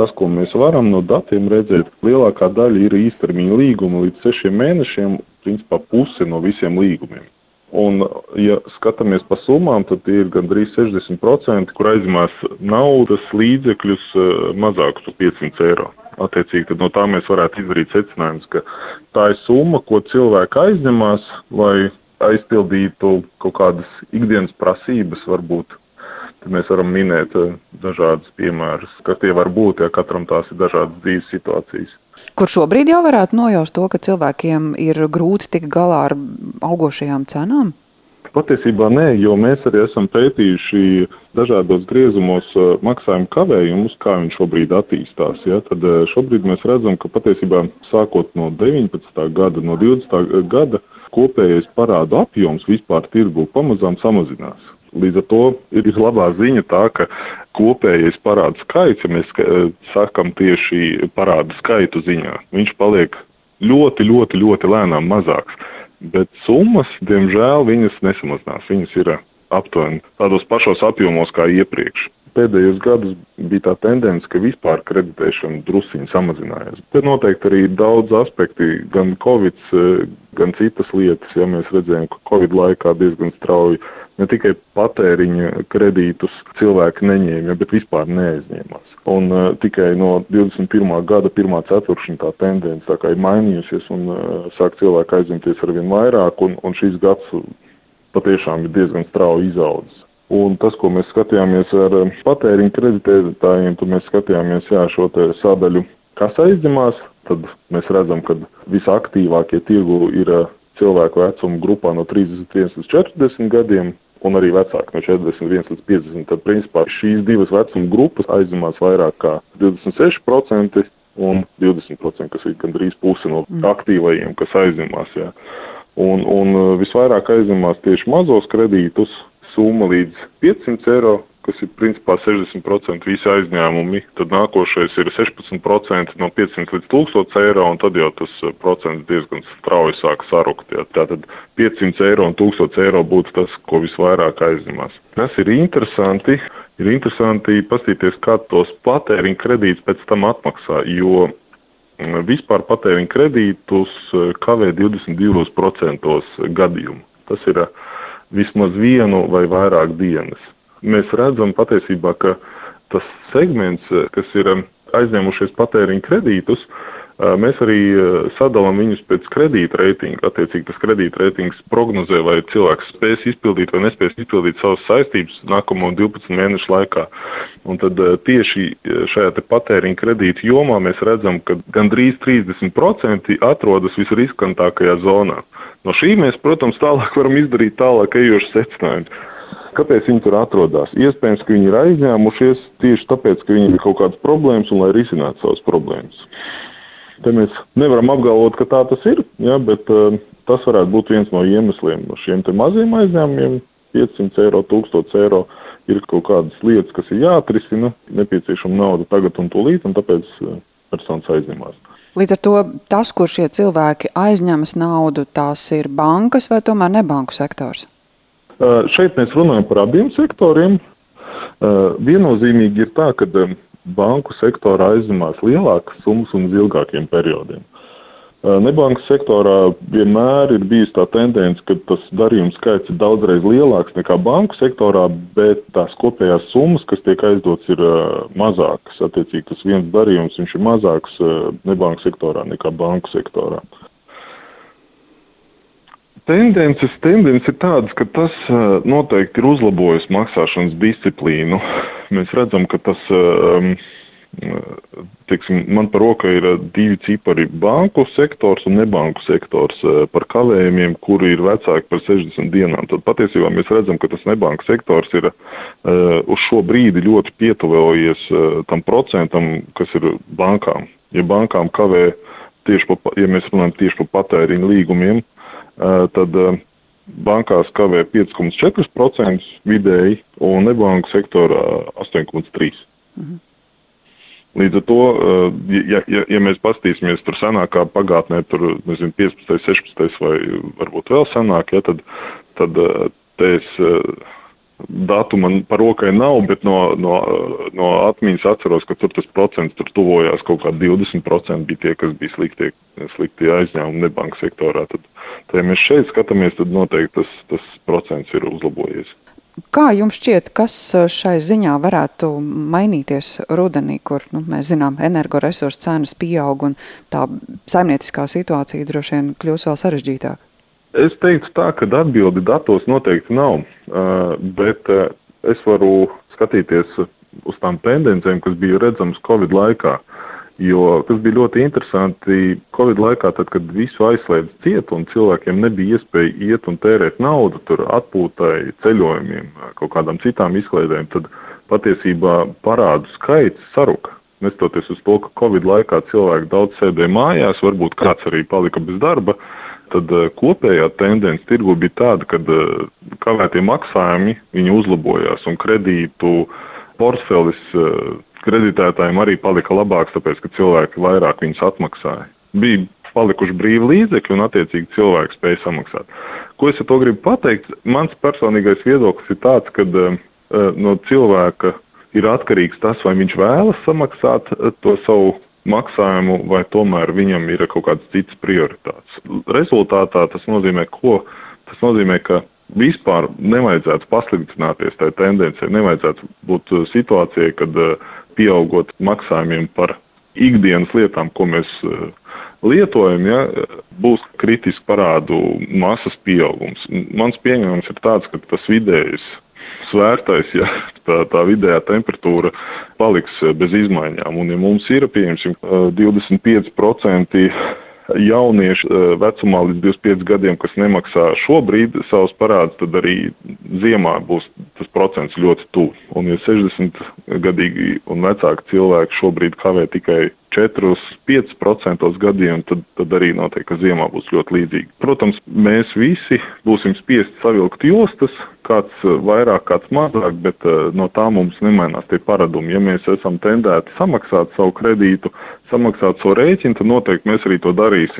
tas, ko mēs varam no datiem redzēt, lielākā daļa ir īstermiņa līguma līdz sešiem mēnešiem, principā puse no visiem līgumiem. Un, ja skatāmies pa summām, tad ir gandrīz 60%, kur aizņemās naudas līdzekļus eh, mazākus par 500 eiro. Attiecīgi, no tā mēs varētu izdarīt secinājumus, ka tā ir summa, ko cilvēki aizņemās, lai aizpildītu kaut kādas ikdienas prasības, varbūt. Tad mēs varam minēt eh, dažādus piemērus, kas tie var būt, ja katram tās ir dažādas dzīves situācijas. Kur šobrīd jau varētu nojaust to, ka cilvēkiem ir grūti tikt galā ar augošajām cenām? Patiesībā nē, jo mēs arī esam pētījuši dažādos griezumos uh, maksājumu kavējumus, kā viņi šobrīd attīstās. Ja? Tad uh, šobrīd mēs redzam, ka patiesībā sākot no 19. gada, no 20. gada kopējais parādu apjoms vispār tirgu pamazām samazinās. Līdz ar to ir labā ziņa tā, ka kopējais parādu skaits, ja mēs sakām tieši parādu skaitu ziņā, viņš paliek ļoti, ļoti, ļoti lēnām mazāks. Bet summas, diemžēl, viņas nesamazinās. Viņas ir aptuveni tādos pašos apjomos kā iepriekš. Pēdējos gados bija tā tendence, ka vispār kreditēšana druskuļi samazinājās. Te noteikti arī ir daudz aspektu, gan Covid, gan citas lietas. Ja mēs redzējām, ka Covid laikā diezgan strauji ne tikai patēriņa kredītus cilvēki neņēma, bet vispār neaizņēmās. Un uh, tikai no 21. gada 1. ceturkšņa tā tendence tā ir mainījusies un uh, sāk cilvēki aizņemties ar vien vairāk, un, un šis gads patiešām ir diezgan strauji izaudzis. Un tas, ko mēs skatījāmies ar patēriņa kreditētājiem, tad mēs skatījāmies jā, šo sadaļu, kas aizņemās. Tad mēs redzam, ka visaktīvākie tirgu ir cilvēku vecuma grupā no 31 līdz 40 gadiem un arī vecāki no 41 līdz 50. Tad, principā, šīs divas vecuma grupas aizņemās vairāk kā 26% un 20%, kas ir gandrīz puse no mm. aktīvajiem, kas aizņemās. Jā. Un, un uh, visvairāk aizņemās tieši mazos kredītus, summa līdz 500 eiro kas ir principā 60% visi aizņēmumi. Tad nākošais ir 16% no 500 līdz 1000 eiro, un tad jau tas eh, procents diezgan strauji sāk sarukt. Ja. Tātad 500 eiro un 1000 eiro būtu tas, ko visvairāk aizņemās. Tas ir interesanti. Ir interesanti paskatīties, kā tos patēriņa kredītus pēc tam atmaksā. Jo vispār patēriņa kredītus eh, kavē 22% gadījumu. Tas ir eh, vismaz vienu vai vairāk dienas mēs redzam patiesībā, ka tas segments, kas ir aizņēmušies patēriņa kredītus, uh, mēs arī sadalām viņus pēc kredīta reitinga. Attiecīgi, tas kredīta reitings prognozē, vai cilvēks spēs izpildīt vai nespēs izpildīt savas saistības nākamo 12 mēnešu laikā. Un tad tieši šajā patēriņa kredīta jomā mēs redzam, ka gandrīz 30% atrodas visriskantākajā zonā. No šī mēs, protams, tālāk varam izdarīt tālāk ejošas secinājumus. Kāpēc viņi tur atrodas? Iespējams, ka viņi ir aizņēmušies tieši tāpēc, ka viņiem ir kaut kādas problēmas un lai risinātu savas problēmas. Te mēs nevaram apgalvot, ka tā tas ir, ja, bet uh, tas varētu būt viens no iemesliem. No šiem maziem aizņēmumiem, 500 eiro, 1000 eiro, ir kaut kādas lietas, kas ir jāatrisina, nepieciešama nauda tagad un tūlīt, un tāpēc uh, personas aizņemās. Līdz ar to tas, kur šie cilvēki aizņemas naudu, tās ir bankas vai tomēr ne banku sektors? Šeit mēs runājam par abiem sektoriem. Viennozīmīgi ir tā, ka banku sektorā aizņemās lielākas summas un uz ilgākiem periodiem. Nebankas sektorā vienmēr ir bijusi tā tendence, ka tas darījuma skaits ir daudzreiz lielāks nekā banku sektorā, bet tās kopējās summas, kas tiek aizdotas, ir mazākas. Attiecīgi, tas viens darījums ir mazāks nebankas sektorā nekā banku sektorā. Tendences, tendences ir tādas, ka tas noteikti ir uzlabojis maksāšanas disciplīnu. Mēs redzam, ka tas, teiksim, man par roka ir divi cipari - banku sektors un nebanku sektors par kavējumiem, kuri ir vecāki par 60 dienām. Tad patiesībā mēs redzam, ka tas nebanku sektors ir uz šo brīdi ļoti pietuvojies tam procentam, kas ir bankām. Ja bankām kavē tieši pa, ja mēs runājam tieši par patēriņu līgumiem, tad bankās kavē 5,4% vidēji un nebanku sektorā 8,3%. Mhm. Līdz ar to, ja, ja, ja mēs paskatīsimies tur senākā pagātnē, tur nezinu, 15, 16 vai varbūt vēl senāk, ja, tad, tad es datu man par rokai nav, bet no, no, no atmiņas atceros, ka tur tas procents tur tuvojās kaut kā 20% bija tie, kas bija slikti, slikti aizņēmumi nebanka sektorā. Tad, tad, ja mēs šeit skatāmies, tad noteikti tas, tas procents ir uzlabojies. Kā jums šķiet, kas šai ziņā varētu mainīties rudenī, kur nu, mēs zinām, energoresursu cenas pieaug un tā saimnieciskā situācija droši vien kļūs vēl sarežģītāka? Es teiktu tā, ka atbildi datos noteikti nav, bet es varu skatīties uz tām tendencēm, kas bija redzamas Covid laikā. Jo tas bija ļoti interesanti Covid laikā, tad, kad visu aizslēdz ciet un cilvēkiem nebija iespēja iet un tērēt naudu tur atpūtai, ceļojumiem, kaut kādām citām izklaidēm, tad patiesībā parādu skaits saruka. Nestoties uz to, ka Covid laikā cilvēki daudz sēdēja mājās, varbūt kāds arī palika bez darba, tad eh, kopējā tendence tirgu bija tāda, ka eh, kavētie maksājumi uzlabojās un kredītu portfelis eh, kreditētājiem arī palika labāks, tāpēc ka cilvēki vairāk viņus atmaksāja. Bija palikuši brīvi līdzekļi un attiecīgi cilvēki spēja samaksāt. Ko es ar to gribu pateikt? Mans personīgais viedoklis ir tāds, ka no cilvēka ir atkarīgs tas, vai viņš vēlas samaksāt to savu maksājumu, vai tomēr viņam ir kaut kādas citas prioritātes. Rezultātā tas nozīmē, ko? Tas nozīmē, ka vispār nevajadzētu pasliktināties tajā tendencē, nevajadzētu būt uh, situācijai, kad uh, pieaugot maksājumiem par ikdienas lietām, ko mēs uh, lietojam, ja, būs kritiski parādu masas pieaugums. Mans pieņēmums ir tāds, ka tas vidējais svērtais, ja tā, tā vidējā temperatūra paliks eh, bez izmaiņām. Un, ja mums ir pieņemsim 25% eh, jaunieši eh, vecumā līdz 25 gadiem, kas nemaksā šobrīd savus parādus, tad arī ziemā būs tas procents ļoti tuvu. Un, ja 60 gadīgi un vecāki cilvēki šobrīd kavē tikai 4-5% gadiem, tad, tad arī noteikti, ka ziemā būs ļoti līdzīgi. Protams, mēs visi būsim spiesti savilkt jostas, kāds vairāk, kāds mazāk, bet uh, no tā mums nemainās tie paradumi. Ja mēs esam tendēti samaksāt savu kredītu, samaksāt savu rēķinu, tad noteikti mēs arī to darīsim